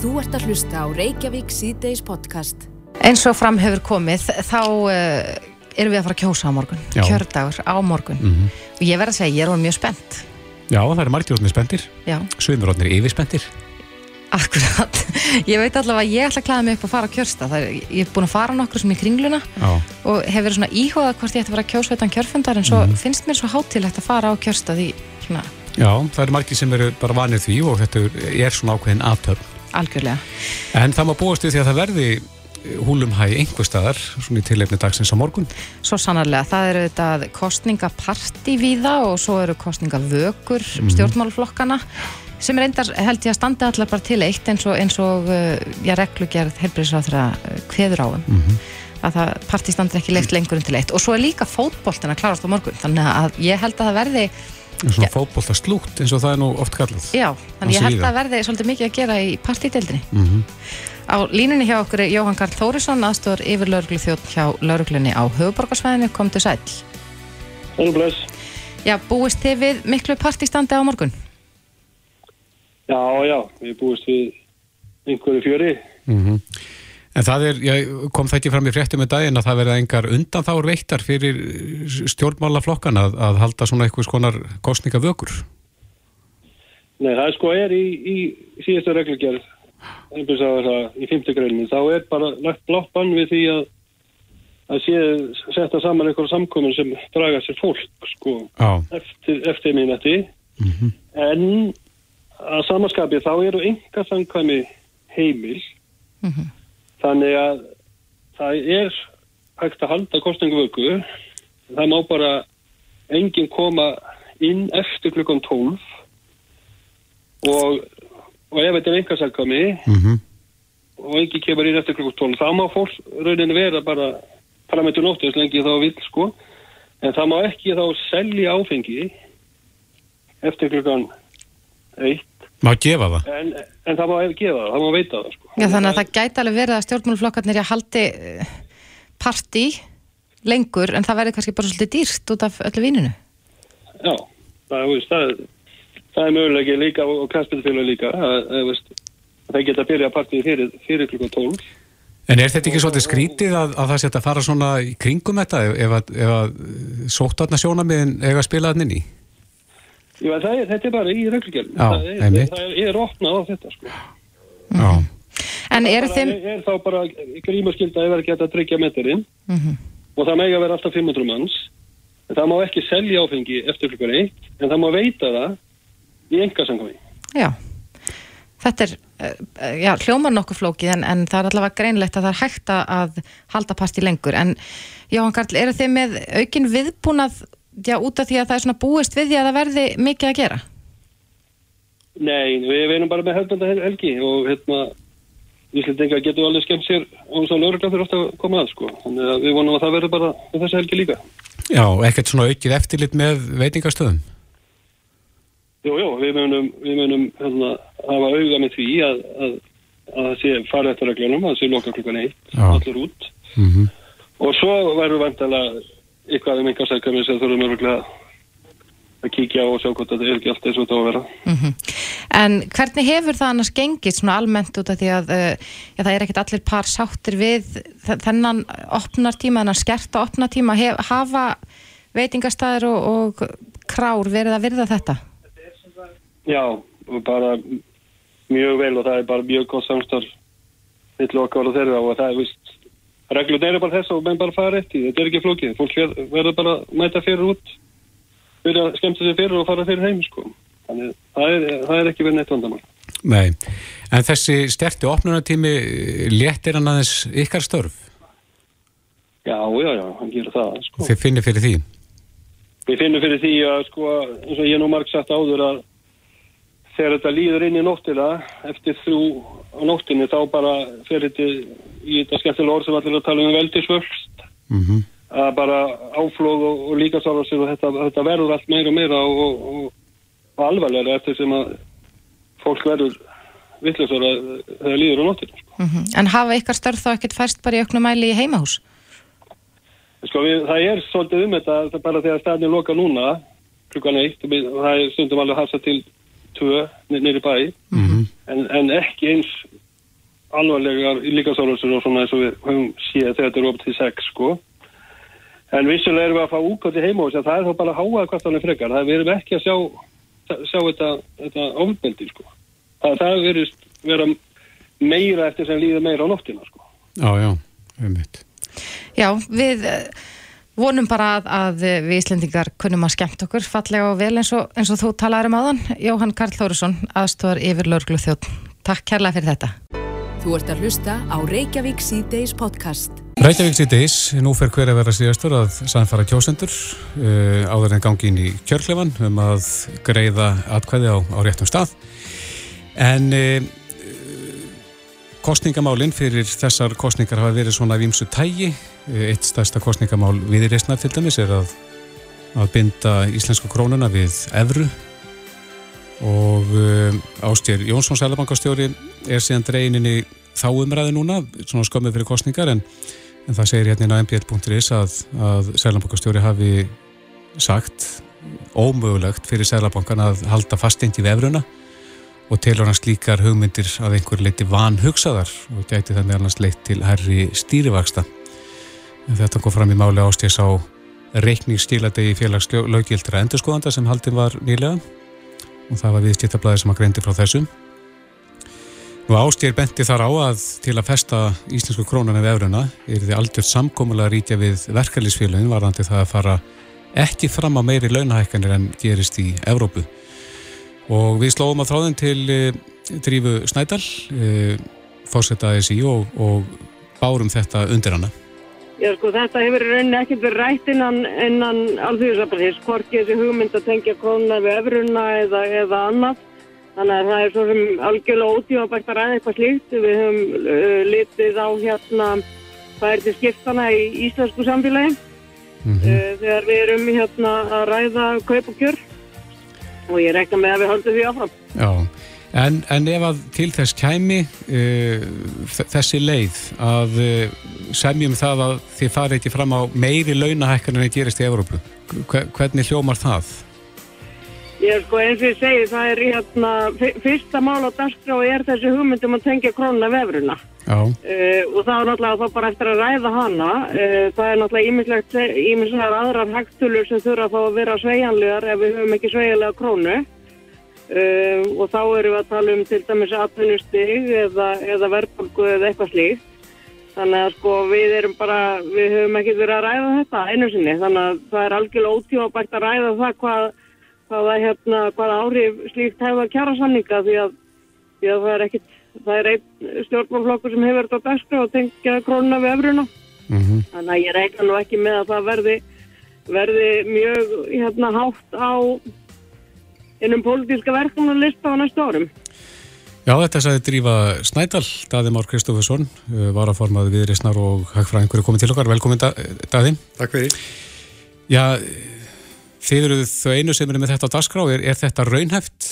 Þú ert að hlusta á Reykjavík síðdeis podcast. Eins og fram hefur komið, þá uh, erum við að fara að kjósa á morgun. Já. Kjördagur á morgun. Mhm. Og ég verð að segja, ég er orðin mjög spennt. Já, það eru Já, svimur rótnir yfirspendir. akkurat. Ég veit allavega að ég ætla að klæða mig upp að fara á kjörsta. Það er, ég er búin að fara nokkur sem í kringluna Já, og hef verið svona íhugað hvort ég ætti að fara að kjósa utan kjörfundar en svo Mhm. finnst mér svo hátilegt að fara á kjörsta því svona já, það eru margir sem eru bara vanir því og þetta er- er svona ákveðin aftöfn. Algjörlega. En það má búast við því að það verði húlumhæ einhver staðar, svona í tilefni dagsins á morgun. Svo sannarlega, það eru þetta kostningaparti víða og svo eru kostningavökur stjórnmálflokkana sem er endar held ég að standa allar bara til eitt eins og, eins og uh, já, reglugerð helbriðsráþra kveður áum að það partí standir ekki leitt lengur en til eitt. Og svo er líka fótboltin að klárast á morgun þannig að ég held að það verði Svona fótbolta slútt eins og það er nú oft kallað. já, þannig ég held að verði svolítið mikið að gera í partídeildinni Mm á línunni hjá okkur er Jóhann Karl Þórisson aðstóður yfir lauruglu þjótt hjá lauruglunni á höfuborgarsvæðinu, kom til sæl Sæl bless. Já, búist þið við miklu partístandi á morgun? Já, já, við búist við einhverju fjöri. -hmm. En það er, já, kom það ekki fram í fréttum með daginn að það verða engar undan þá veittar fyrir stjórnmálaflokkan að, að halda svona eitthvað skonar kostningavökur. Nei, það sko er í, í síðastu reglugjörð, einhvers að það í fymtu greinu, þá er bara lagt blátt bann við því að að sé setja saman einhverja samkomin sem draga sér fólk, sko, Já, eftir, eftir minnati. En að samaskapi þá eru enga samkvæmi heimil, þannig að það er hægt að halda kostningavöku, það má bara enginn koma inn eftir klukkan 12 og, og ef þetta er samkvæmi mm og enginn kemur inn eftir klukkan 12 þá má fólk rauninni vera bara fram eftir nóttu þess lengi þá vill sko. En það má ekki þá selja áfengi eftir klukkan 1 má gefa það. en, en það má ef gefa það, það má veita það sko. Já, þannig að það gæti alveg verið að stjórnmálflokkarnir í að haldi eh, partí lengur en það verði kannski bara svolítið dýrt út af öllu víninu. Já, það, það, er- það er mögulega líka og kransbytufélag líka að, það geta að byrja partíð fyrir, fyrir klukkan 12 En er þetta ekki svolítið skrítið að, að það setja að fara svona í kringum þetta ef, ef að, ef að sóttarna sjónamiðin eiga að spila hann inn í? Já, það er, þetta er bara í reglugjörn Já, það, er, einmitt. það er, er opnað á þetta sko. Já, En eru Það þeim... er, er þá bara grímaskylda það er ekki hægt að tryggja metarinn Mhm. og það megi að vera alltaf 500 manns en það má ekki selja áfengi eftir klukkan 1 en það má veita það í engasangami Já, þetta er, eh, já, hljómar nokkuð flókið en, en það er allavega greinlegt að það er hægt að- að halda partí lengur. En Jóhann Karl, eru þið með aukin viðbúnað, já, út af því að það er svona búist við því að það verði mikið að gera? Nei, við erum bara með hefðbanda helgi og hérna Íslandingar getur alveg skemmt sér og að lögregla fyrir ofta að koma að sko þannig að við vonum að það verður bara með þessi helgi líka Já ekkert svona aukið eftirlit með veitingastöðum. Jú, jú, við munum, við munum hérna, hafa auga með því að, að, að það sé farið eftir reglunum, að það sé loka klukkan eitt, Já. allir út Mm og svo verður vantilega eitthvað um einhver sækjumir sem þurfum örgulega að kíkja á og sjá hvort þetta er ekki allt eins og þetta á að vera. Mhm. En hvernig hefur það annars gengið svona almennt út af því að uh, já, það er ekkert allir par sáttir við þe- þennan opnartíma, þennan skerta opnartíma, hef, hafa veitingastæðir og, og krár verið að virða þetta? Já, bara mjög vel og það er bara mjög gott samstarf mittlu okkar og þeirra og það er vist reglun eru bara þess og menn bara fara eftir, þetta er ekki flókið, fólk ver- verður bara að mæta fyrir út fyrir að skemmta sér fyrir og fara fyrir heim sko. Þannig það er, það er ekki verið neitt vandamál. Nei, en þessi sterti opnunartími léttir hann aðeins ykkar störf. Já, já, já, hann gerur það sko. Þið finnir fyrir því. Við finnum fyrir því að sko, eins og ég nú marg sagt áður að þegar þetta líður inn í nóttina eftir þrjú á nóttinni þá bara fer þetta í þetta skemmtilega orð sem allir að tala um veldisvöxt Mm að bara áflóð og, og líka sára sér og þetta, þetta verður allt meira og meira og, og, og, og alvarlega eftir sem að fólk verður vittlisar að það líður á nóttina sko. Mm En hafa ykkar störf þá ekkert færst bara í auknum mæli í heimahús? Sko við, það er svolítið um þetta það bara þegar staðin loka núna klukkan eitt og við, það er stundum alveg hafsa til tvö nýri bæ. -hmm. en, en ekki eins alvarlegar líkasálfsur og svona eins og við höfum síðan þegar þetta er upp til 6 sko. En vissulega erum við að fá úkvæmt í heima og það er þá bara háað hvort hann er frekar. Það við erum ekki að sjá, sjá þetta, þetta ofbeldi sko. Það, það verist vera meira eftir sem líður meira á nóttina sko. Já, já, við mitt Já, við vonum bara að, að við Íslendingar kunnum að skemmt okkur fallega og vel eins og, eins og þú talaður um aðan Jóhann Karl Þórusson, aðstofar yfir Lörglu þjótt. Takk kærlega fyrir þetta. Þú ert að hlusta á Reykjavík C-Days podcast. Reykjavík C-Days, nú fer hver að vera síðastur að sannfara kjósendur uh, áður en gangi inn í kjörklefan um að greiða atkvæði á, á réttum stað. En uh, kostningamálinn fyrir þessar kostningar hafa verið svona vimsu tægi. Eitt stærsta kostningamál viðreysnar til dæmis er að, að binda íslensku krónuna við evru og um, Ástjér Jónsson Sælabankastjóri er síðan dreyininni þá umræði núna, svona skömmið fyrir kostningar en, en það segir hérna á mbl.is að, að Sælabankastjóri hafi sagt ómögulegt fyrir Sælabankan að halda fastint í vefruna og telur hans líkar hugmyndir að einhver leiti van hugsaðar og gæti þannig annars leitt til herri stýrivaksta. En þetta kom fram í máli ástís á reikningsstíladegi félagslögildra endurskóðanda sem haldin var nýlega og það var viðskiptablaði sem að greindi frá þessum. Nú ástýr benti þar á að til að festa íslensku krónuna við efruna er þið aldrei samkómulega rítja við verkefliðsfélagin varðandi það að fara ekki fram á meiri launahækkanir en gerist í Evrópu. Og við slóum að þráðin til e, Drífu Snædal, e, fórsetta ASI og, og bárum þetta undir hana. Já, sko, þetta hefur rauninni ekkert verið rætt innan, innan alþjóðsafnarins, hvorki þessi hugmynd að tengja krónar við efruna eða, eða annað. Þannig að það er svo sem algjörlega ótífabært að ræða eitthvað slíkt. Við höfum uh, litið á hérna hvað er til skiptana í íslensku samfélagi mm -hmm. uh, þegar við erum hérna að ræða kaup og kjör og ég rekna með að við höldum því áfram. Já. En, en ef að til þess kæmi uh, þessi leið að uh, semjum það að þið farið ekki fram á meiri launahækkan en það gerist í Európu, hvernig hljómar það? Ég sko eins og ég segi það er hérna fyrsta mál á dagskrá er þessi hugmyndum að tengja krónuna vefruna uh, og það er náttúrulega þá bara eftir að ræða hana það er náttúrulega ímislegar aðrar hægtulur sem þurfa þá að vera sveianlegar ef við höfum ekki sveianlega krónu. Um, og þá erum við að tala um til dæmis atvinnustig eða, eða verðbólgu eða eitthvað slíkt. Þannig að sko við erum bara við höfum ekki verið að ræða þetta einu sinni. Þannig að það er algjörlega ótífabært að ræða það hvað, hvað, hérna, hvað áhrif slíkt hefða kjara sanninga því að, því að það er ekkit það er einn stjórnmálflokkur sem hefur þetta besta og tengja krónuna við öfruna mm -hmm. þannig að ég reikna nú ekki með að það verði verði mjög hérna hátt á innum pólitíska verkefnarlista á næstu árum. Já, þetta sagði Drífa Snædal, Daði Már Kristófusson, uh, varaformaði viðreysnar og hagfræðingur er komið til okkar. Velkomin Daði. Takk fyrir. Já, þið eru þau einu sem eru með þetta á dagskrá. Er, er þetta raunhæft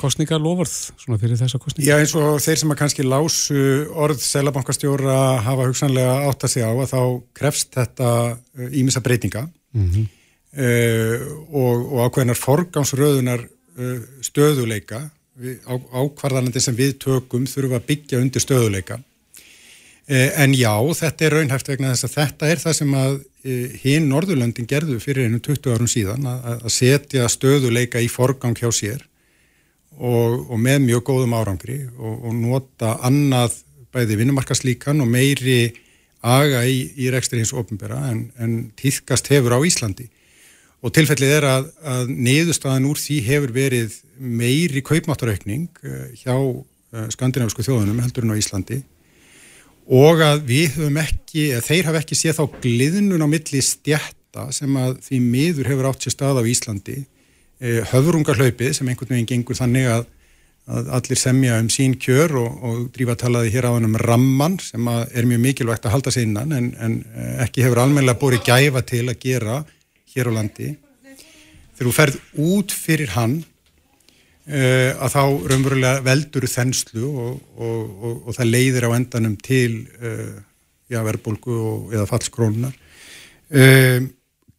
kostninga lofurð svona fyrir þessa kostninga? Já, eins og þeir sem að kannski lásu orð selabankastjóra hafa hugsanlega átt að segja á að þá krefst þetta ímissa uh, breytinga mm -hmm. uh, og, og ákveðinar forgámsröðunar Uh, stöðuleika á, ákvarðanandi sem við tökum þurfum að byggja undir stöðuleika eh, en já, þetta er raunhæft vegna þess að þetta er það sem að eh, hinn Norðurlöndin gerðu fyrir einu 20 árum síðan að, setja stöðuleika í forgang hjá sér og, og með mjög góðum árangri og, og nota annað bæði vinnumarkaslíkan og meiri aga í, í rekstri hins ofinbera en, en týðkast hefur á Íslandi. Og tilfellið er að, að niðurstaðan úr því hefur verið meiri kaupmáttaraukning eh, hjá eh, skandinavisku þjóðunum heldur en á Íslandi og að við höfum ekki, þeir hafa ekki séð þá gliðnun á milli stjætta sem að því miður hefur átt sér stað á Íslandi, eh, höfrungarhlaupið sem einhvern veginn gengur þannig að, að allir semja um sín kjör og, og drífa talaði hér á hann um ramman sem er mjög mikilvægt að halda sig innan en, en ekki hefur almennilega búið gæfa til að gera hér á landi. Þegar þú ferð út fyrir hann að þá raunverulega veldur þenslu og, og, og, og það leiðir á endanum til uh, já, verðbólgu eða fallskrónunar uh,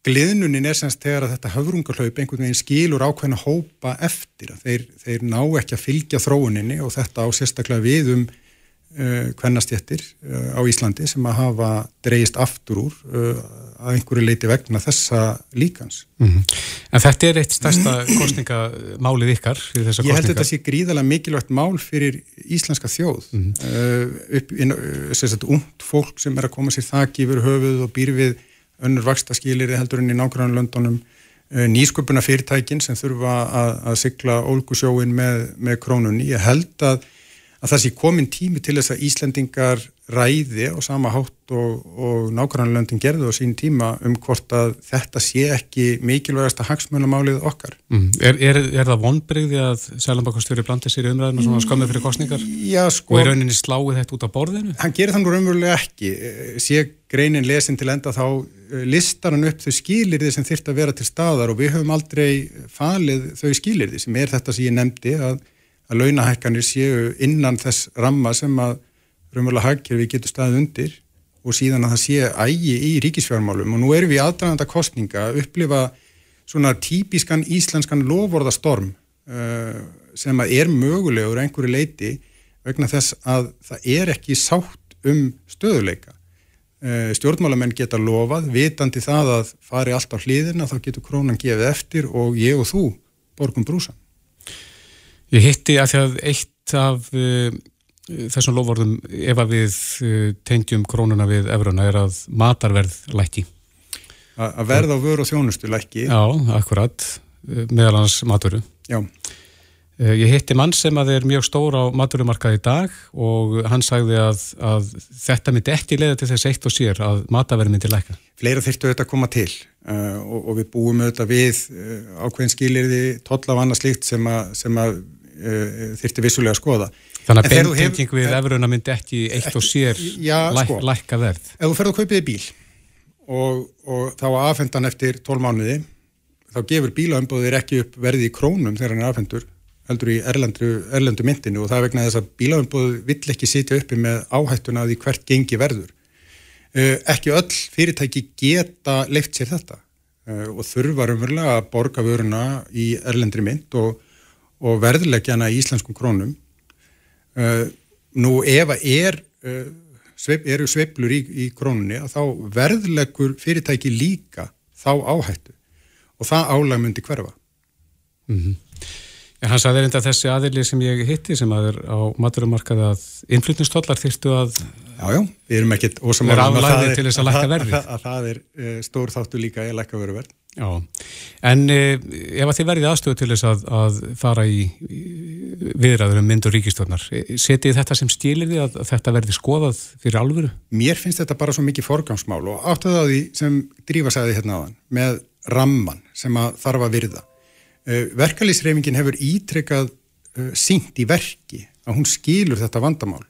Gliðnunin er semst þegar að þetta höfrungarhlaup einhvern veginn skilur ákveðin að hópa eftir að þeir, þeir ná ekki að fylgja þróuninni og þetta á sérstaklega við um kvennastjettir á Íslandi sem að hafa dreyist aftur úr að einhverju leiti vegna þessa líkans. Mm -hmm. En þetta er eitt stærsta kostningamálið ykkar fyrir þessa kostninga? Ég held að þetta sé gríðalega mikilvægt mál fyrir íslenska þjóð. Mm -hmm. uh, ungt fólk sem er að koma sér þakki yfir höfuð og býr við önnur vakstaskilir heldur enn í nákvæmlega löndunum uh, nýsköpuna fyrirtækin sem þurfa að, að sigla ólgusjóin með, með krónunni. Ég held að, að það sé komin tími til þess að Íslendingar ræði og sama hátt og, og nákvæmlega löndin gerðu á sín tíma um hvort að þetta sé ekki mikilvægasta hagsmönamálið okkar. Mm. Er, er, er það vonbreyði að Sælanbakastjóri blandið sér í umræðinu og svona skamið fyrir kostningar? Já, sko. Og er rauninni sláið þetta út á borðinu? Hann gerir þannig raunverulega ekki. Sé greinin lesin til enda þá eh, listar hann upp þau skilirði sem þyrft að vera til staðar og við höfum aldrei falið þau skilirði sem er þetta sem ég nefndi að, að launahækkanir séu innan þess ramma sem að raunverulega hagkerfi getur staðið undir og síðan að það sé ægi í ríkisfjármálum og nú erum við aðdraganda kostninga að upplifa svona típiskan íslenskan lovorðastorm uh, sem að er mögulegur einhverju leiti vegna þess að það er ekki sátt um stöðuleika. Uh, stjórnmálamenn geta lofað, vitandi það að fari allt á hlýðina þá getur krónan gefið eftir og ég og þú borgum brúsan. Ég hitti að því að eitt af uh, þessum lofvorðum ef að við uh, tengjum krónuna við efruna er að matarverð lækki. Að verð á vöru og þjónustu lækki? Já, akkurat, uh, meðal hans maturu. Já. Ég hitti mann sem að er mjög stór á maturumarkað í dag og hann sagði að, að þetta myndi ekki leiða til þess eitt og sér að matarverð myndi lækka. Fleira þurftu auðvitað að koma til uh, og, og við búum auðvitað við uh, ákveðin skilirði tolla af annað slíkt sem að, sem að þurftu vissulega að skoða. Þannig að beintinging við efruðuna myndi ekki eitt og sér já, læk, sko, lækka verð. Ef þú ferð að kaupiði bíl og, og þá aðfendan eftir 12 mánuði, þá gefur bílaömbóðir ekki upp verði í krónum þegar hann er aðfendur, heldur í erlendu, erlendu myndinu og það er vegna þess að bílaömbóð vill ekki sitja uppi með áhættuna því hvert gengi verður. Ekki öll fyrirtæki geta leift sér þetta og þurfa umverulega að borga vöruna í erlendri mynd og, og verðlegjana í íslenskum krónum Uh, nú ef að er, uh, sveip, eru sveiplur í, í krónunni að þá verðlegur fyrirtæki líka þá áhættu og það álag myndi hverfa. Mm -hmm. En hann sagði reynda þessi aðili sem ég hitti sem að er á maturumarkaði að innflytnustollar þýrstu að Jájá, við erum ekkert ósamála um að að, að, að það er uh, stór þáttu líka að lækka veru verð. Já, en e, ef þið verðið aðstöðu til þess að, að fara í, í viðræður um mynd og ríkistofnar, e, setið þetta sem stílir því að þetta verði skoðað fyrir alvöru? Mér finnst þetta bara svo mikið forgangsmál og áttuð á því sem drífa sæði hérna þann með ramman sem að þarf að virða. E, verkalýsreifingin hefur ítrekkað e, sínt í verki að hún skilur þetta vandamál.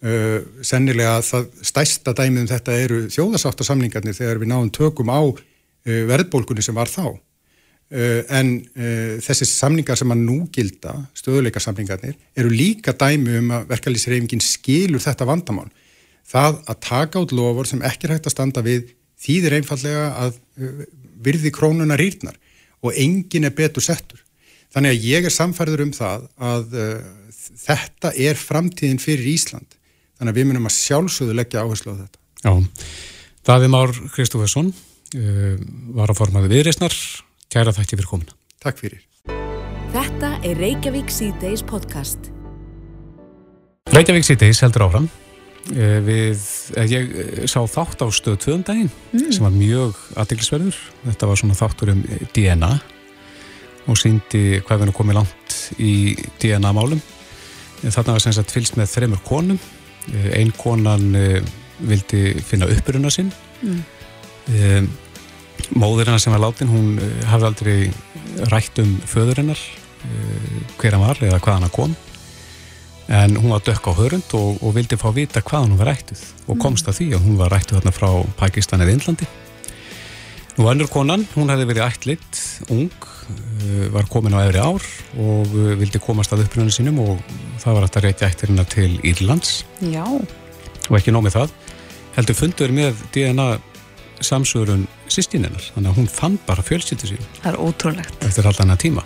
E, sennilega að það stæsta dæmið um þetta eru þjóðasáttarsamningarnir þegar við náum tökum á Eh, verðbólkunni sem var þá. Eh, en eh, þessi samningar sem að nú gilda, stöðuleika samningarnir eru líka dæmi um að verkefliðsreifingin skilur þetta vandamál. Það að taka út lofur sem ekki er hægt að standa við þýðir einfallega að virði krónuna rýrnar og engin er betur settur. Þannig að ég er samfærður um það að þetta er framtíðin fyrir Ísland. Þannig að við munum að sjálfsögðu leggja áherslu á þetta. Já, Daði Már Kristófesson var að formaði viðreysnar kæra þætti fyrir komuna. Takk fyrir. Þetta er Reykjavík C-Days podcast. Reykjavík C-Days heldur áfram uh, við, uh, ég sá þátt á stöðu tvöðum daginn mm. sem var mjög aðdeglisverður. Þetta var svona þáttur um DNA og síndi hvað við erum komið langt í DNA-málum. Þarna var sem sagt fylst með þreymur konum. Einn konan vildi finna uppuruna sinn mm. Móður hennar sem var látin hún uh, hafði aldrei rætt um föður hennar uh, hver hann var eða hvað hann kom. En hún var dökk á hörund og, og vildi fá vita hvað hann var rættuð og komst að því að hún var rættuð þarna frá Pakistan eða Índlandi nú annur konan, hún hefði verið ættlitt ung, uh, var komin á efri ár og vildi komast að uppröðinu sínum og það var að reytja ættirina til Írlands. Já. og ekki nómið það heldur fundur með DNA samsögurun sýstíninnar þannig að hún fann bara fjölsýttu sín það er ótrúlegt eftir alltaf hana tíma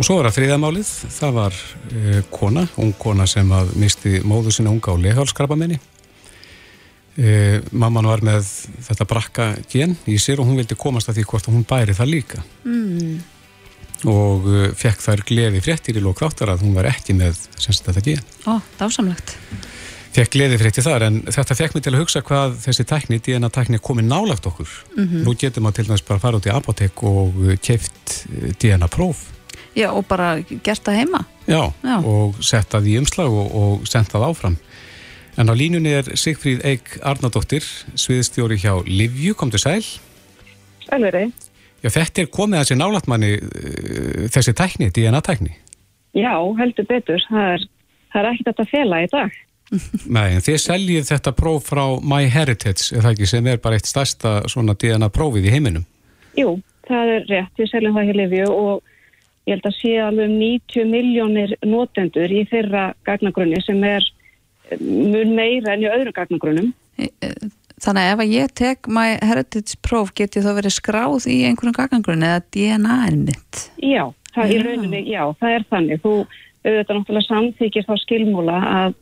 Og svo var það þriðamálið, það var uh, kona, ung kona sem að misti móðu sinna unga á lehálskrabamenni. Uh, mamman var með þetta brakka gen í sér og hún vildi komast að því hvort hún bæri það líka. Mm. Og uh, fekk þær gleði fréttir í lókráttar að hún var ekki með semst þetta gen. Ó, dásamlegt. Fekk gleði fréttir þar en þetta fekk mig til að hugsa hvað þessi tækni, DNA tækni komið nálagt okkur. Mm -hmm. Nú getur maður til dæmis bara að fara út í apotek og keift DNA próf Já, og bara gert það heima. Já, Já. og sett það í umslag og, og sendt það áfram. En á línunni er Sigfríð Eik Arnardóttir, sviðstjóri hjá Livju, kom til sæl. Sælveri. Já, þetta er komið að sér nálatmanni eh, þessi tækni, DNA-tækni. Já, heldur betur. Það er, það er ekkert að fela í dag. Nei, en þið seljið þetta próf frá MyHeritage, er það ekki, sem er bara eitt stærsta svona DNA-prófið í heiminum? Jú, það er rétt. Við seljum það hjá Livju og ég held að sé alveg um 90 miljónir notendur í þeirra gagnagrunni sem er eh, mun meira enn í öðru gagnagrunum. Eh, þannig að ef að ég tek my heritage próf geti þá verið skráð í einhverjum gagnagrunni eða DNA-in mitt? Já, það er rauninni, já, það er þannig. Þú auðvitað náttúrulega samþykir þá skilmúla að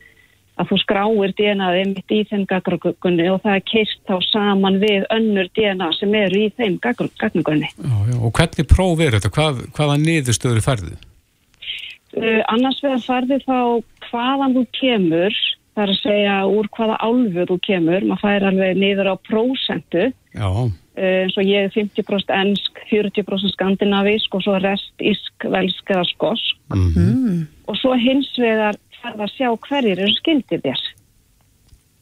að þú skráir DNA-ið mitt í þeim gagnagunni og það er keist þá saman við önnur DNA sem eru í þeim gagnagunni. Og hvernig próf er þetta? Hvað, hvaða niðurstöður færðu? Uh, annars vegar færðu þá hvaðan þú kemur, það er að segja úr hvaða álfu þú kemur, maður fær alveg niður á prósentu, uh, eins og ég er 50% ennsk, 40% skandinavísk og svo rest ísk, velsk eða skosk. Mm -hmm. Og svo hins vegar þarf að sjá hverjir eru skildir þér.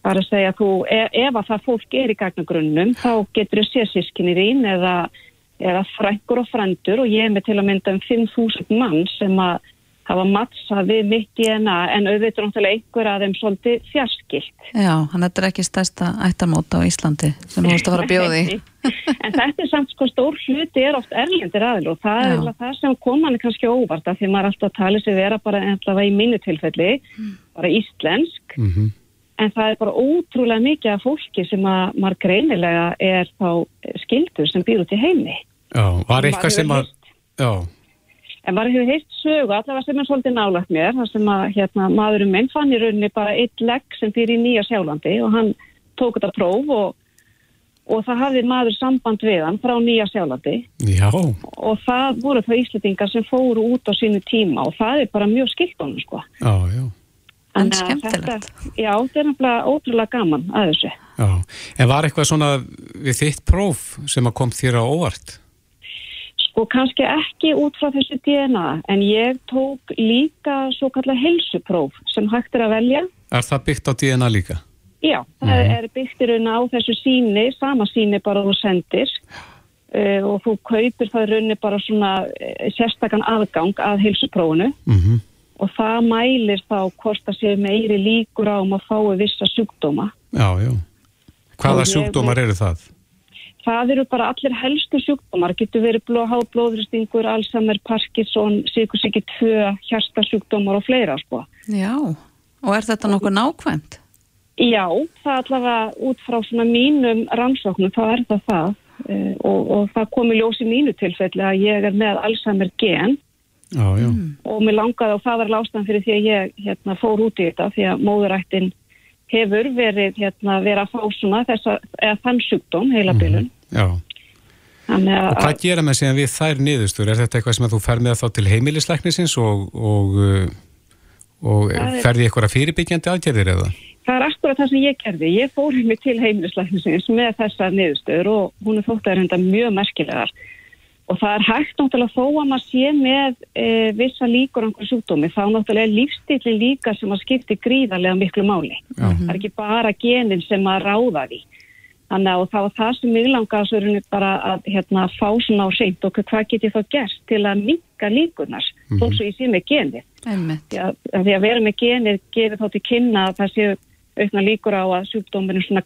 Það er að segja að þú, e, ef að það fólk er í gagnagrunnum, þá getur þau sér sískinir ín eða, eða frængur og frændur og ég er með til að mynda um 5.000 mann sem að hafa mattsað við mitt DNA en auðvitað náttúrulega einhver að þeim svolítið fjarskilt. Já, hann er ekki stærsta ættamóta á Íslandi sem þú vorust að fara að bjóði. en þetta er samt sko stór hluti er oft erlendir aðil og það Já. er það sem koman er kannski óvart af því maður alltaf tali sig vera bara ennlega í minni tilfelli, mm. bara íslensk mm -hmm. en það er bara ótrúlega mikið af fólki sem að maður greinilega er þá skildur sem býr út í heimi. Já, var eitthvað sem að... Já En maður hefur heilt sögu, allavega sem er svolítið nálagt mér, þar sem að hérna, maðurum minn fann í rauninni bara eitt legg sem fyrir í Nýja Sjálandi og hann tók þetta próf og, og það hafði maður samband við hann frá Nýja Sjálandi. Já. Og það voru það íslitingar sem fóru út á sínu tíma og það er bara mjög skilt honum sko. Já, já. En skemmtilegt. Já, þetta er náttúrulega ótrúlega gaman að þessu. Já, en var eitthvað svona við þitt próf sem að kom þér á óvart? Sko kannski ekki út frá þessu DNA en ég tók líka svo kallar helsupróf sem hægt er að velja. Er það byggt á DNA líka? Já, það mm. er byggt í raun á þessu síni, sama síni bara þú sendir uh, og þú kaupir það í rauninni bara svona uh, sérstakann aðgang að helsuprófunu mm -hmm. og það mælir þá hvort það sé meiri líkur á um að fái vissa sjúkdóma. Já, já. Hvaða sjúkdómar eru það? Það eru bara allir helstu sjúkdómar, getur verið háblóðristingur, Alzheimer, Parkinson, síkusíki 2, hjarstasjúkdómar og fleira sko. Já, og er þetta nokkuð nákvæmt? Já, það er allavega út frá svona mínum rannsóknum, þá er það það uh, og, og það komi ljós í mínu tilfelli að ég er með Alzheimer gen já, já. og mér langaði og það var lástað fyrir því að ég hérna, fór út í þetta því að móðurættin hefur verið hérna, verið að fá svona þess að, eða þann sjúkdóm, heila bylun. Mm, já. Að... Og hvað gera með síðan við þær niðurstur? Er þetta eitthvað sem þú fer með þá til heimilisleiknisins og, og, uh, og ferði eitthvað fyrirbyggjandi aðgerðir eða? Það er akkurat það sem ég gerði. Ég fór mig til heimilisleiknisins með þessar niðurstur og hún er þótt að reynda mjög merkilegar. Og það er hægt náttúrulega þó að maður sé með e, vissa líkur á einhverju sjúkdómi, náttúrulega er lífstilli líka sem að skipti gríðarlega miklu máli. Já. Það er ekki bara genin sem að ráða því. Þannig að það var það sem mig langaði svo er bara að hérna, fá svona á seint og hvað get ég þá gert til að minka líkunar, mm -hmm. þó svo ég sé með genið. Því að, að því að vera með genið gerir þá til kynna að það séu aukna líkur á að sjúkdóminu svona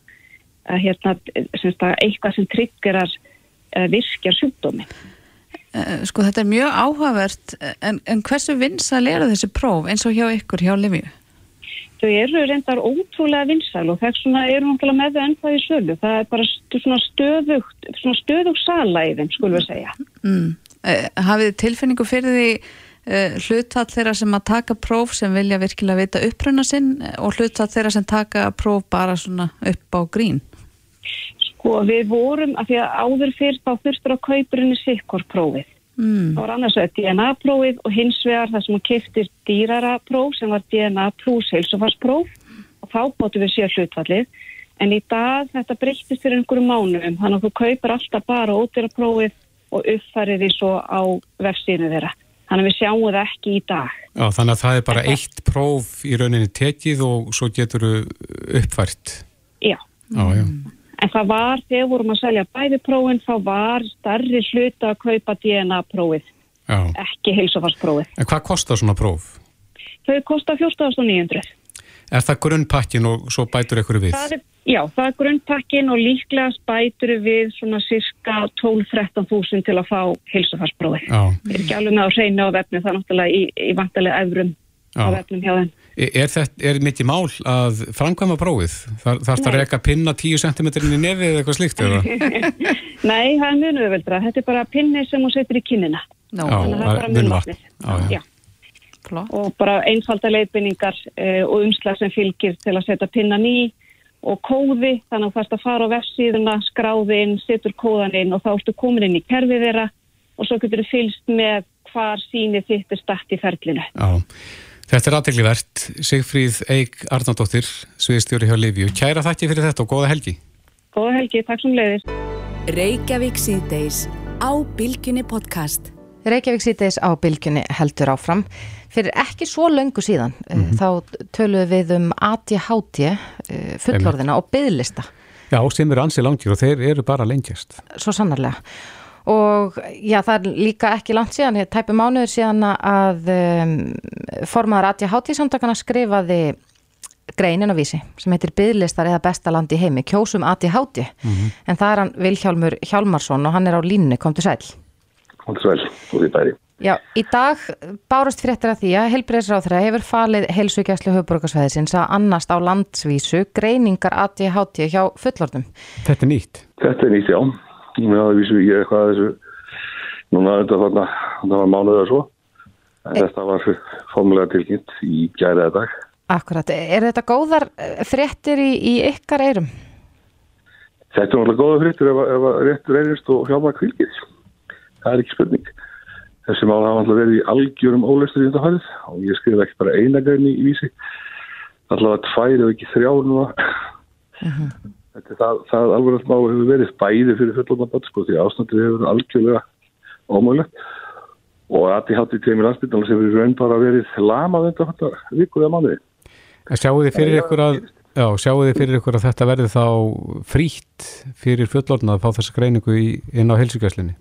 að, hérna, semst, að eitthvað sem tryggirar virkjar sjúkdómi. Eh, sko þetta er mjög áhugavert en, en hversu vinsal eru þessi próf eins og hjá ykkur hjá Livju? Þau eru reyndar ótrúlega vinsal og þess vegna eru náttúrulega með þau ennþá í sölu. Það er bara svona stöðugt, svona stöðugt sala í þeim, skulum við segja. Mm. Eh, hafið tilfinningu fyrir því uh, hlutall þeirra sem að taka próf sem vilja virkilega vita uppruna sinn og hlutall þeirra sem taka próf bara svona upp á grín? Sko við vorum, af því að áður fyrst á þurftur á kaupurinu sikkorprófið. Mm. Það var annars vegar DNA-prófið og hins vegar það sem að keftir dýrara próf sem var DNA plus heilsufarspróf og þá bóttu við sér hlutfallið. En í dag þetta breytist fyrir einhverju mánum, þannig að þú kaupar alltaf bara ódýra prófið og uppfærið því svo á vefsíðinu þeirra. Þannig að við sjáum það ekki í dag. Já, þannig að það er bara eitt próf í rauninni tekið og svo getur uppfært. Já. Já, já. En það var, þegar vorum að selja bæði prófin, þá var starri hluta að kaupa DNA-prófið, ekki heilsufarsprófið. En hvað kostar svona próf? Þau kostar 14.900. Er það grunnpakkin og svo bætur ykkur við? Það er, já, það er grunnpakkin og líklega bætur við svona cirka 12-13 þúsund til að fá heilsufarsprófið. Ég er ekki alveg með að reyna á vefnu, það er náttúrulega í, í vantilega efrum á vefnum hjá þenn. Er þetta, er mitt í mál að framkvæma prófið? Þar, þarf það að reyka pinna 10 cm í nefið eða eitthvað slíkt? Nei, það er mjög veldra. Þetta er bara pinni sem hún setur í kynina. No. Já, það er bara mjög. Já. Og bara einfalda leifinningar eh, og umslag sem fylgir til að setja pinnan í og kóði, þannig að það er að fara á vefsíðuna, skráði inn, setur kóðan inn og þá ertu komin inn í kerfið þeirra og svo getur þú fylgst með hvar síni þitt er stætt í ferlinu. Já. Þetta er aðdeglivert. Sigfríð Eik Arnaldóttir, sviðstjóri hjá Liviu. Kæra þakki fyrir þetta og góða helgi. Góða helgi, takk sem leiðis. Reykjavík síðdeis á Bilginni podcast. Reykjavík síðdeis á Bilginni heldur áfram. Fyrir ekki svo löngu síðan mm -hmm. þá töluðum við um ADHD eh, fullorðina og byðlista. Já, sem eru ansið langir og þeir eru bara lengjast. Svo sannarlega og já það er líka ekki langt síðan, tæpi mánuður síðan að um, formaður Atja Háttíðsamtakana skrifaði greinin á vísi sem heitir Byðlistar eða bestaland í heimi, kjósum Atja Hátti mm -hmm. en það er hann Vilhjálmur Hjálmarsson og hann er á línu, kom til sæl. Kom til sæl, og því bæri Já, í dag bárust fréttir að því að helbreyðsráþræða hefur falið heilsugjæslu höfburgarsvæðisins að annast á landsvísu greiningar Atja Hátti hjá fullortum Þetta er nýtt. Þetta er nýtt, já Mér hafði vísu ég eitthvað að þessu. Núna þetta þarna, það var mánuðið og svo. En e þetta var formulega tilkynnt í gæriða dag. Akkurat, er þetta góðar eh, fréttir í, í ykkar eirum? Þetta er náttúrulega góðar fréttir ef að réttur einist og hjálpa kvilgið það er ekki spurning. Þessi mál hafa alltaf verið í algjörum óleistur í þetta hærið og ég skrif ekki bara eina gæni í vísi. Allavega tvær ef ekki þrjá núna. Uh mhm. -huh. Þetta er það, það alveg má hefur verið bæði fyrir fullorðan sko því ástandið hefur algjörlega ómögulegt og að því hátti landsbytnum sem hefur raun bara verið lamað undan þetta vikuð eða mánuði. Sjáu þið fyrir ykkur að Já, fyrir ykkur að þetta verði þá frítt fyrir fullorðna að fá þessa greiningu í, inn á helsugjöslinni?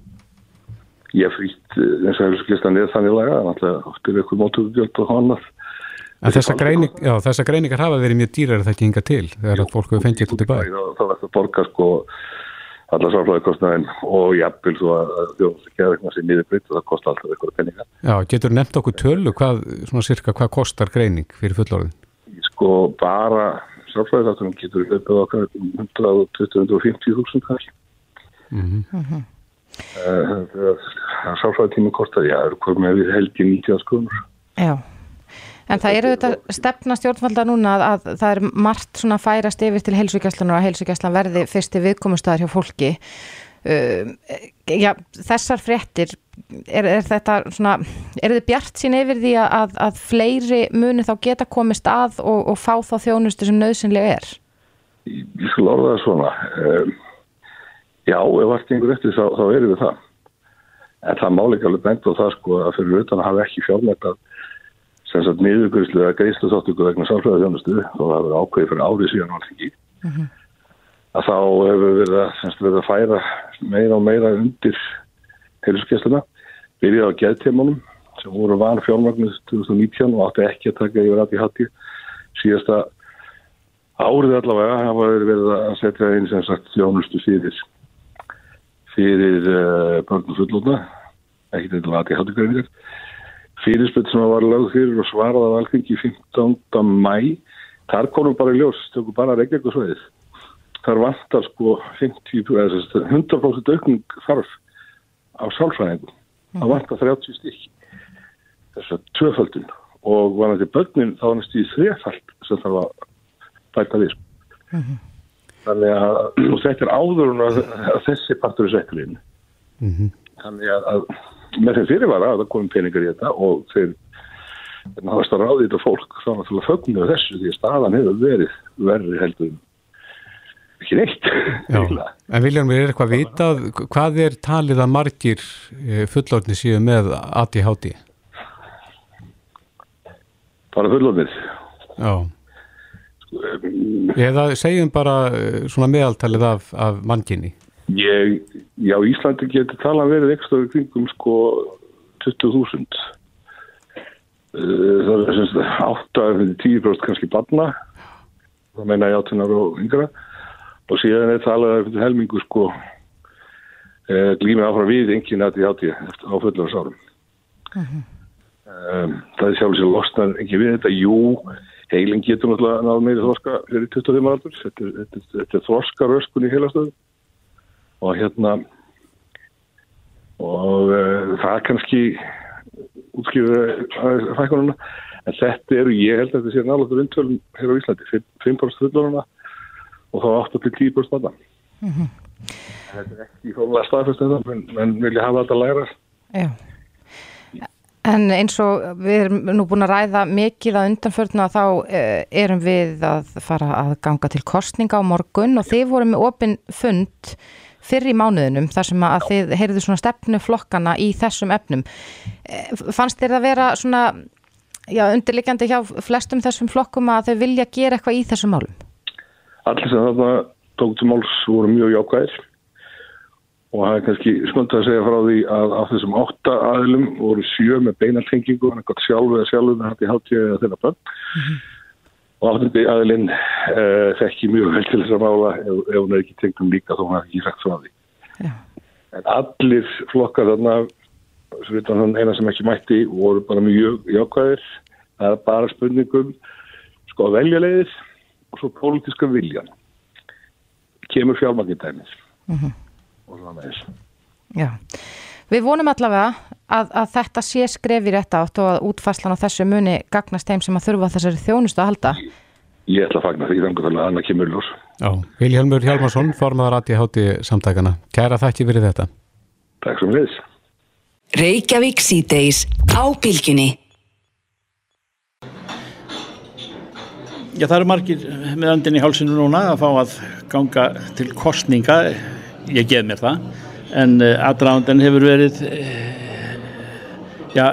Ég frítt eins og helsugjöslan er þannig laga, náttúrulega oftir ykkur mótugjöld og annað En þessa, greining, já, þessa greiningar hafa verið mjög dýrar það ekki hinga til þegar að fólk hefur fengið þetta tilbæði. Það verður að borga sko alla sárflæðikostnaðin og jafnvel svo að að vegna sér nýður breytt og það kostar alltaf eitthvað peninga. Já, getur nefnt okkur tölu hvað, svona cirka, hvað kostar greining fyrir fullorðin? Sko bara sárflæðikostnaðin getur hlutað okkar 120-150.000 kannski. Mm -hmm. uh, Sárflæðitími kostar, já, það eru komið við helgi 90 skonur. Já. En það eru þetta stefna stjórnvalda núna að, að það er margt svona færast yfir til heilsugjastlunar og heilsugjastlan verði fyrsti viðkomustæðar hjá fólki. Uh, já, þessar fréttir, er, er þetta svona, er þið bjart sín yfir því að, að fleiri muni þá geta komist að og, og fá þá þjónustu sem nöðsynlega er? Ég skal orða það svona. Um, já, ef allt yngur eftir þá, þá erum við það. En það máli ekki alveg bent á það sko að fyrir utan að hafa ekki fjármætt að sem sagt niðurgöðslu eða greiðslu þáttöku vegna sálfræða þjónustu og það hefur ákveðið fyrir árið síðan alþingi uh -huh. að þá hefur verið að, verið að færa meira og meira undir heilsugjastluna byrjaði á gæðteimunum sem voru van fjármagnus 2019 og átti ekki að taka yfir aðið hatti síðasta árið allavega hafa verið að setja einn sem sagt þjónustu fyrir fyrir uh, börnum fullóna ekki til aðið hatti fyrirspöld sem var lögð fyrir og svarað af alþingi 15. mæ þar konum bara í ljós, tökum bara Reykjavík og svoðið þar vantar sko 50, 100% aukning þarf á sálfræðingum það mhm. vantar 30 stykk þess að tvöföldun og var þetta börnin þá var næstu í þrefald sem þarf að bæta við mm -hmm. þannig að þetta er áður að, þessi partur er settur inn mm -hmm. þannig að með þeim fyrirvara að það komum peningar í þetta og þeir náðast að ráði þetta fólk þá náttúrulega fögnuðu þessu því að staðan hefur verið verið heldur ekki neitt En Vilján, við erum eitthvað að vita hvað er talið að margir eh, fullorðni síðu með ADHD? Bara fullorðnir. Já. Eða segjum bara eh, svona meðaltalið af, af manginni Ég, já, Íslandi getur talað verið ekstra kringum sko 20.000 eh, það er semst 8-10% kannski barna það meina ég 18 ára og yngra. Og síðan er talað um helmingu sko e, glými áfram við engin að því átti á fullarasárum uh -huh. um, það er sjálf sér losnar ekki við þetta, jú heilin getur náttúrulega náðu meiri þorska fyrir 25 ára þetta, þetta, þetta er þorska röskun í heilastöðu og hérna og uh, það kannski útskýður fækununa en þetta eru, ég held að þetta sé náttúrulega vindtölum hér á Íslandi 5% fulloruna og þá 8-10% stanna mm -hmm. þetta er ekki fólklega staðfest þetta en, en vilja hafa þetta læra Já. En eins og við erum nú búin að ræða mikið að undanförna þá eh, erum við að fara að ganga til kostninga á morgun og þið vorum með opin fund fyrir í mánuðinum þar sem að þið heyrðu svona stefnuflokkana í þessum efnum. Eh, fannst þér að vera svona já, undirlikjandi hjá flestum þessum flokkum að þau vilja gera eitthvað í þessum málum? Allir sem þarna tóktum máls voru mjög jákvæðir og það er kannski smönd að segja frá því að á þessum átta aðlum voru sjö með beinaltengingu, hann er gott sjálf eða sjálf en hætti hátíða eða þeirra bönn. Mm -hmm og áttundi aðilinn uh, þekki mjög vel til þess að mála ef, ef hún er ekki tengum líka þó hún er ekki sagt frá því. Já. en allir flokkar þarna eina sem ekki mætti voru bara mjög jákvæðir. Það er bara spurningum sko að velja leiðis og svo pólitíska viljan. Kemur fjármagindæmis mm -hmm. og svona með þess Já Við vonum allavega að, að þetta sé skrefir rétt átt og að útfarslan á þessu muni gagnast þeim sem að þurfa þessari þjónustu að halda. Ég ætla að fagna því þannig að Anna kemur ljós. Já, Vilhelmur Hjalmarsson, formadur aðti háti samtækana. Kæra þakki fyrir þetta. Takk sem við. Reykjavík síðdeis á bylginni. Já, það eru margir með andin í hálsinu núna að fá að ganga til kostninga. Ég gef mér það en uh, aðdraðandan hefur verið uh, já,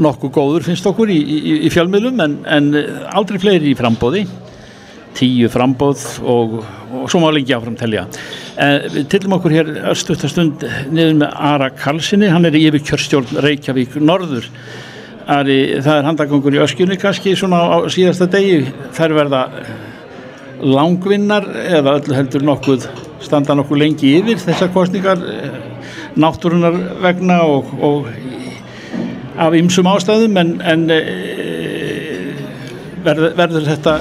nokkuð góður finnst okkur í, í, í fjölmiðlum en, en aldrei fleiri í frambóði tíu frambóð og, og svo má lengi áfram telja. En við tillum okkur hér östutastund niður með Ara Karlssoni hann er yfir kjörstjórn Reykjavík Norður. Ari, það er handagangur í öskjunni. Kannski svona á síðasta degi þær verða langvinnar eða öllu heldur nokkuð standa nokkuð lengi yfir þessar kostningar eh, náttúrunar vegna og, og af ymsum ástæðum en, en e, verður, verður þetta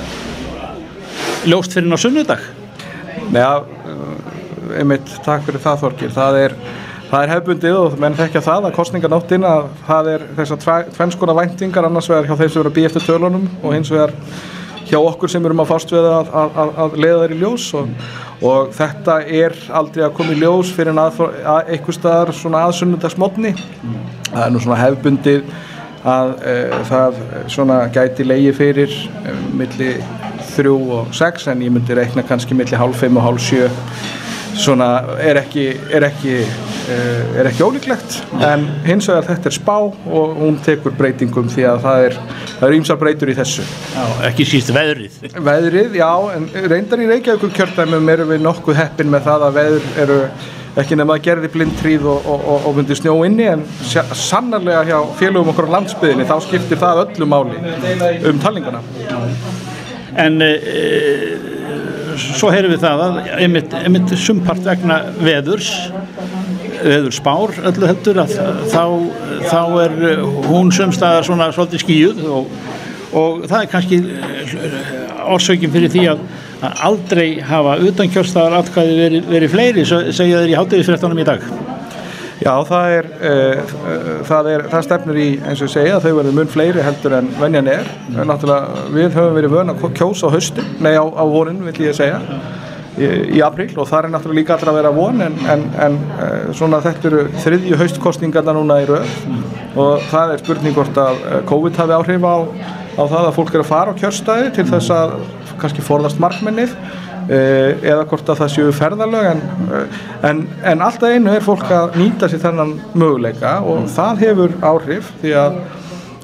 ljóst fyrir ná sunnudag? Já, eh, einmitt takk fyrir það Þorgir, það er Það er hefbundið og menn þekkja það að kostninganóttin að það er þess að tvennskona væntingar annars vegar hjá þeim sem eru að býja eftir tölunum og hins vegar hjá okkur sem erum að fást við að, að, að leiða þeir í ljós og, og þetta er aldrei að koma í ljós fyrir að, að einhver staðar svona aðsunnundagsmotni það er nú svona hefbundið að e, það svona gæti leiði fyrir e, milli þrjú og sex en ég myndi reikna kannski milli hálf fimm og hálf sjö. Svona er ekki er ekki, er ekki ólíklegt en hins vegar þetta er spá og hún tekur breytingum því að það er það eru ýmsar breytur í þessu. Já, ekki síst veðrið. Veðrið, já, en reyndar í Reykjavíkur kjörðæmum erum við nokkuð heppin með það að veður eru ekki nefn að gerði blindtríð og, og, og, myndi snjó inni en sannarlega hjá félögum okkur á landsbyðinni þá skiptir það öllu máli um talningana En e, svo heyrum við það að einmitt, einmitt sumpart vegna veðurs veður spár öllu heldur að þá, þá er hún sumstaðar svona svolítið skíuð og, og það er kannski orsökin fyrir því að, aldrei hafa utankjörstaðar atkvæði verið veri fleiri, segja þeir í háttegið fyrirtanum í dag Já, það er, uh, það er, það stefnir í, eins og segja, þau verður mun fleiri heldur en venjan er. Mm. Náttúrulega, við höfum verið vöna að kjósa á höstu, nei á, á vorin, vil ég segja, í, í april og það er náttúrulega líka allra að vera von en, en, en uh, svona þetta eru þriðju haustkostningarna núna í rauð og það er spurning hvort að COVID hafi áhrif á, á það að fólk eru að fara á kjörstæði til þess að kannski forðast markmennið Eh, eða hvort að það séu ferðarlög en, eh, en, en alltaf einu er fólk að nýta sér þennan möguleika og það hefur áhrif því að,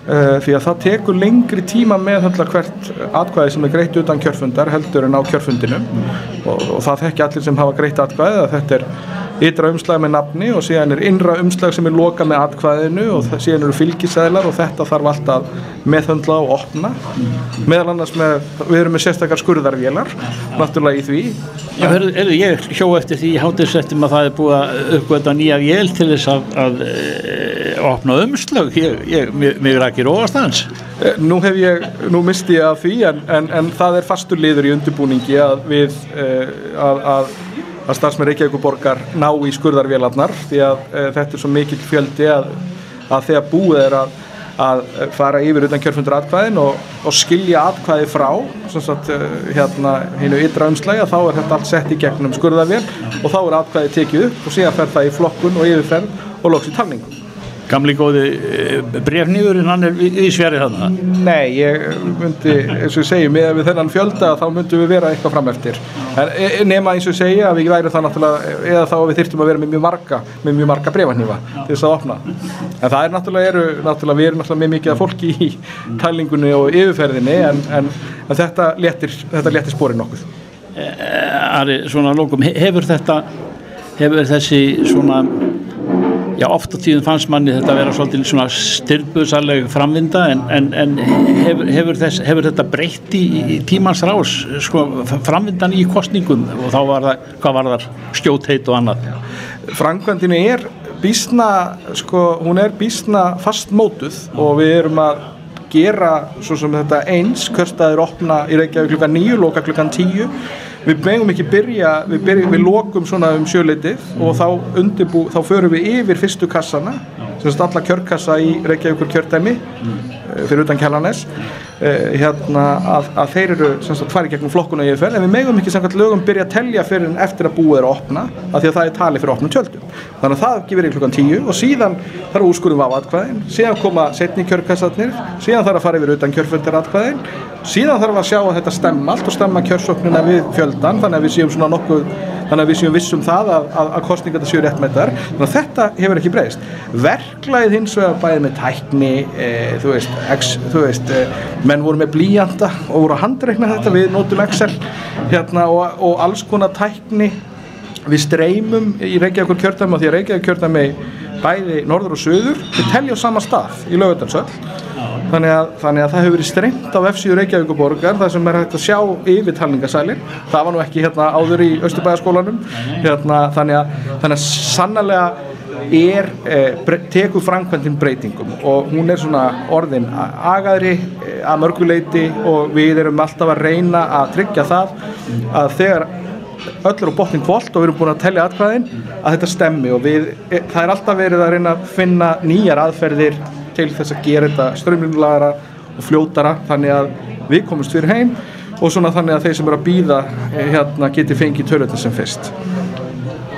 því að það tekur lengri tíma með hvert atkvæði sem er greitt utan kjörfundar heldur en á kjörfundinum og, og það þekki allir sem hafa greitt atkvæði að þetta er ytra umslag með nafni og síðan er innra umslag sem er loka með atkvæðinu og síðan eru fylgisæðlar og þetta þarf alltaf meðhundla og opna. Meðal annars með, við erum með sérstakar skurðarvélar náttúrulega í því. Já, hörðu, er, ég hjó eftir því hátisettum að það er búið að uppgöta nýja vél til þess að, að e, opna umslag, ég, ég, mig rækir óastans e, Nú hef ég, nú misti ég að því en, en, en það er fastur liður í undirbúningi að við e, að, að að starfsmenn Reykjavíkuborgar ná í skurðarvélarnar því að e, þetta er svo mikill fjöldi að, að þegar búið er að, að fara yfir utan kjörfundur atkvæðin og, og skilja atkvæði frá sagt, hérna hinnu ytra umslægi þá er þetta allt sett í gegnum skurðarvél og þá er atkvæði tekið upp og síðan fer það í flokkun og yfirferð og loks í talningu Gamli góði eh, brefnýðurinn hann er í sverið hann? Nei, ég myndi, eins og ég segi, með þennan fjölda þá myndum við vera eitthvað fram eftir. En e, e, nema eins og ég segja að við væri það náttúrulega, eða þá við þyrtum að vera með mjög marga, með mjög marga brefnýfa til þess að opna. En það er náttúrulega, eru, náttúrulega við erum náttúrulega með mikið af fólki í tælingunni og yfirferðinni en, en, en þetta letir, þetta letir spórin nokkuð. Eh, Ari, svona lókum, hefur þetta, hefur þessi svona já, oft á tíðum fannst manni þetta að vera svolítið svona styrbuðsarleg framvinda en, en, en hefur, hefur, þess, hefur þetta breytt í, í tímans rás sko, framvindan í kostningum og þá var það, hvað var það, skjótheit og annað? Frankvandinu er bísna, sko, hún er bísna fastmótuð og við erum að gera svo sem þetta eins, körstaðir opna í Reykjavík klukkan 9, loka klukkan 10 við megum ekki byrja, við, byrja, við lokum svona um sjöleitið og þá undirbú, þá förum við yfir fyrstu kassana sem er alla kjörkassa í Reykjavíkur kjörtæmi Eh, fyrir utan Kjallanes hérna, að, að þeir eru farið gegnum flokkuna í EFL en við megum ekki samkvæmt lögum byrja að tellja fyrir eftir að búið er að opna af því að það er tali fyrir opnum tjöldum. Þannig að það gefur í klukkan tíu og síðan þarf úrskurum á atkvæðin síðan koma setni kjörkassatnir síðan þarf að fara yfir utan kjörfundir atkvæðin síðan þarf að sjá að þetta stemma allt og stemma kjörsóknuna við fjöldan þannig að við séum nokkuð þannig að við séum vissum það að, að, að kostninga þetta séu rétt með þar þannig að þetta hefur ekki breyst. Verklaðið hins vegar bæðið með tækni e, þú veist, ex, þú veist e, menn voru með blíjanda og voru að handreikna þetta. við nótum Excel hérna, og, og alls konar tækni. Við streymum í Reykjavíkur kjörðami og því að Reykjavíkur kjörðami bæði norður og söður við telja á sama stað í lögutalsöll þannig þannig að það hefur verið strengt á F-síðu Reykjavíkuborgar þar sem er hægt að sjá yfir talningasælin það var nú ekki hérna áður í Östubæðaskólanum hérna, þannig að, þannig að sannlega er, eh, tekur framkvæmdinn breytingum og hún er svona orðin agaðri eh, að mörguleiti og við erum alltaf að reyna að tryggja það að þegar öll er á botning kvólt og við erum búin að tellja atkvæðin að þetta stemmi og við, eh, það er alltaf verið að reyna að finna nýjar aðferðir til þess að gera þetta strömmlinglaðara og fljótara þannig að við komumst fyrir heim og svona þannig að þeir sem eru að býða eh, hérna geti fengið töröldin sem fyrst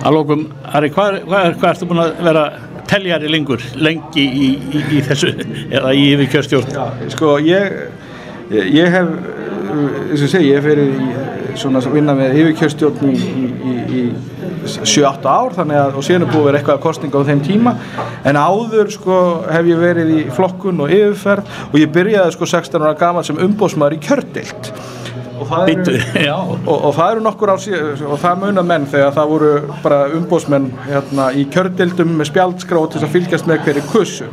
Alókum, Ari, hvað, hvað, hvað ertu búin að vera teljari lengur, lengi í, í, í þessu, eða í yfir kjörstjórn? Sko, ég, ég hef, eins og segi, ég hef verið í svona vinna með yfir kjörstjórn í, í 7-8 ár þannig að og síðan er búið að vera eitthvað kostninga á þeim tíma en áður sko hef ég verið í flokkun og yfirferð og ég byrjaði sko 16 ára gaman sem umbósmaður í kjördilt og það eru, og, og það eru nokkur á síðan og það munar menn þegar það voru bara umbósmenn hérna, í kjördildum með spjaldskráð til að fylgjast með hverju kussu.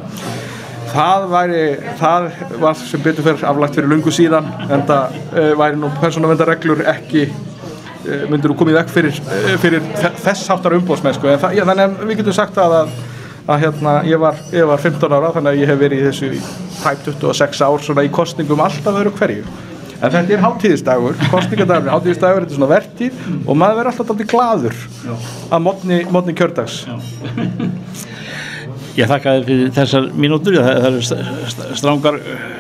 Það væri, það var sem betur fyrir aflagt fyrir lungu síðan en það uh, væri nú persónavendareglur ekki Eh, myndir þú komið vekk fyrir, eh, fyrir þess áttar umbóðsmennsku en það, já, þannig að við getum sagt að, að, að hérna, ég, var, ég var 15 ára þannig að ég hef verið í þessu tæp 26 ár svona í kostningum alltaf öru hverju en þetta er hátíðisdagur, kostningadagur hátíðisdagur, þetta er svona vertíð og maður verður alltaf alltaf gladur Já. að mótni, mótni kjördags Ég þakka þér fyrir þessar mínútur, það, það eru strángar,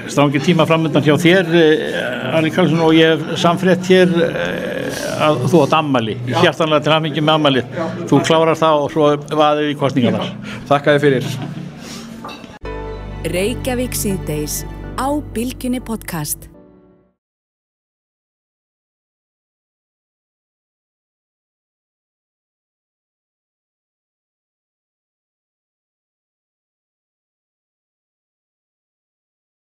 strángir tíma framöndan hjá þér, eh, Arni Karlsson, og ég hef samfrétt hér eh, að þú átt ammali, hjartanlega til hafingi með ammali. Þú klárar það og svo vaðið í kostningarnar. Þakka þér fyrir. Reykjavík síðdeis á Bilginni podcast.